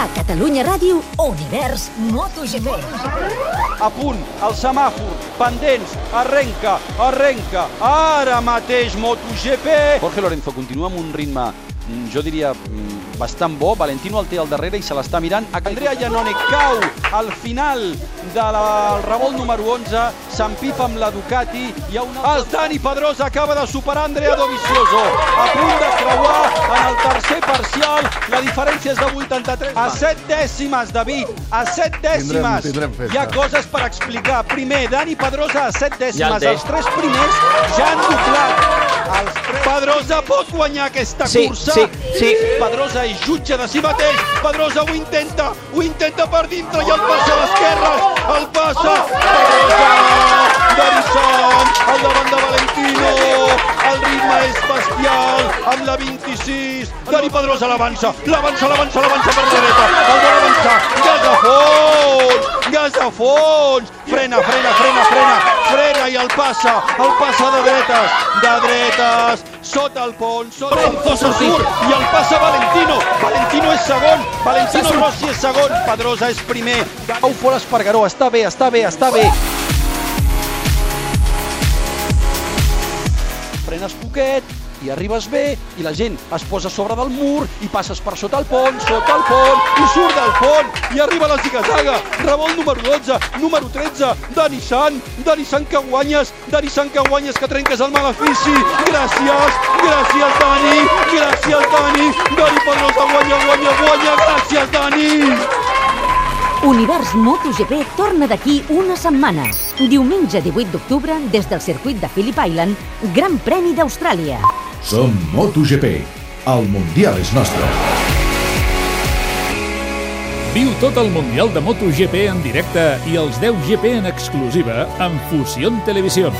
A Catalunya Ràdio, Univers MotoGP. A punt, el semàfor, pendents, arrenca, arrenca, ara mateix MotoGP. Jorge Lorenzo continua amb un ritme, mm, jo diria, mm, bastant bo. Valentino el té al darrere i se l'està mirant. Andrea Iannone cau al final del revolt número 11, s'empipa amb la Ducati. Hi ha una... El Dani Pedrosa acaba de superar Andrea Dovizioso. A punt de creuar en el tercer parcial. La diferència és de 83. A 7 dècimes, David. A 7 dècimes. tindrem festa. Hi ha coses per explicar. Primer, Dani Pedrosa a 7 Ja dècimes. el té. Els tres primers ja han doblat. Els tres... Pedrosa pot guanyar aquesta Sí, cursa. sí, sí. Pedrosa és jutge de si mateix. Pedrosa ho intenta, ho intenta per dintre i el passa a l'esquerra. El passa. Pedrosa, la 26. Dani Pedrosa l'avança, l'avança, l'avança, l'avança per la dreta. El vol avançar. Gas a fons, gas a fons. Frena, frena, frena, frena, frena i el passa, el passa de dretes, de dretes, sota el pont, sota se surt i el passa Valentino. Valentino és segon, Valentino Rossi és segon, Pedrosa és primer. Pau fora Espargaró, està bé, està bé, està bé. frenes poquet i arribes bé i la gent es posa sobre del mur i passes per sota el pont, sota el pont i surt del pont i arriba la zigazaga revolt número 12, número 13 Dani Sant, Dani Sant que guanyes Dani Sant que guanyes que trenques el malefici. Gràcies, gràcies Dani gràcies Dani. Dani Pedrosa guanya, guanya, guanya. Gràcies Dani. Univers MotoGP torna d'aquí una setmana. Diumenge 18 d'octubre, des del circuit de Phillip Island, Gran Premi d'Austràlia. Som MotoGP. El Mundial és nostre. Viu tot el Mundial de MotoGP en directe i els 10 GP en exclusiva amb Fusió Televisió.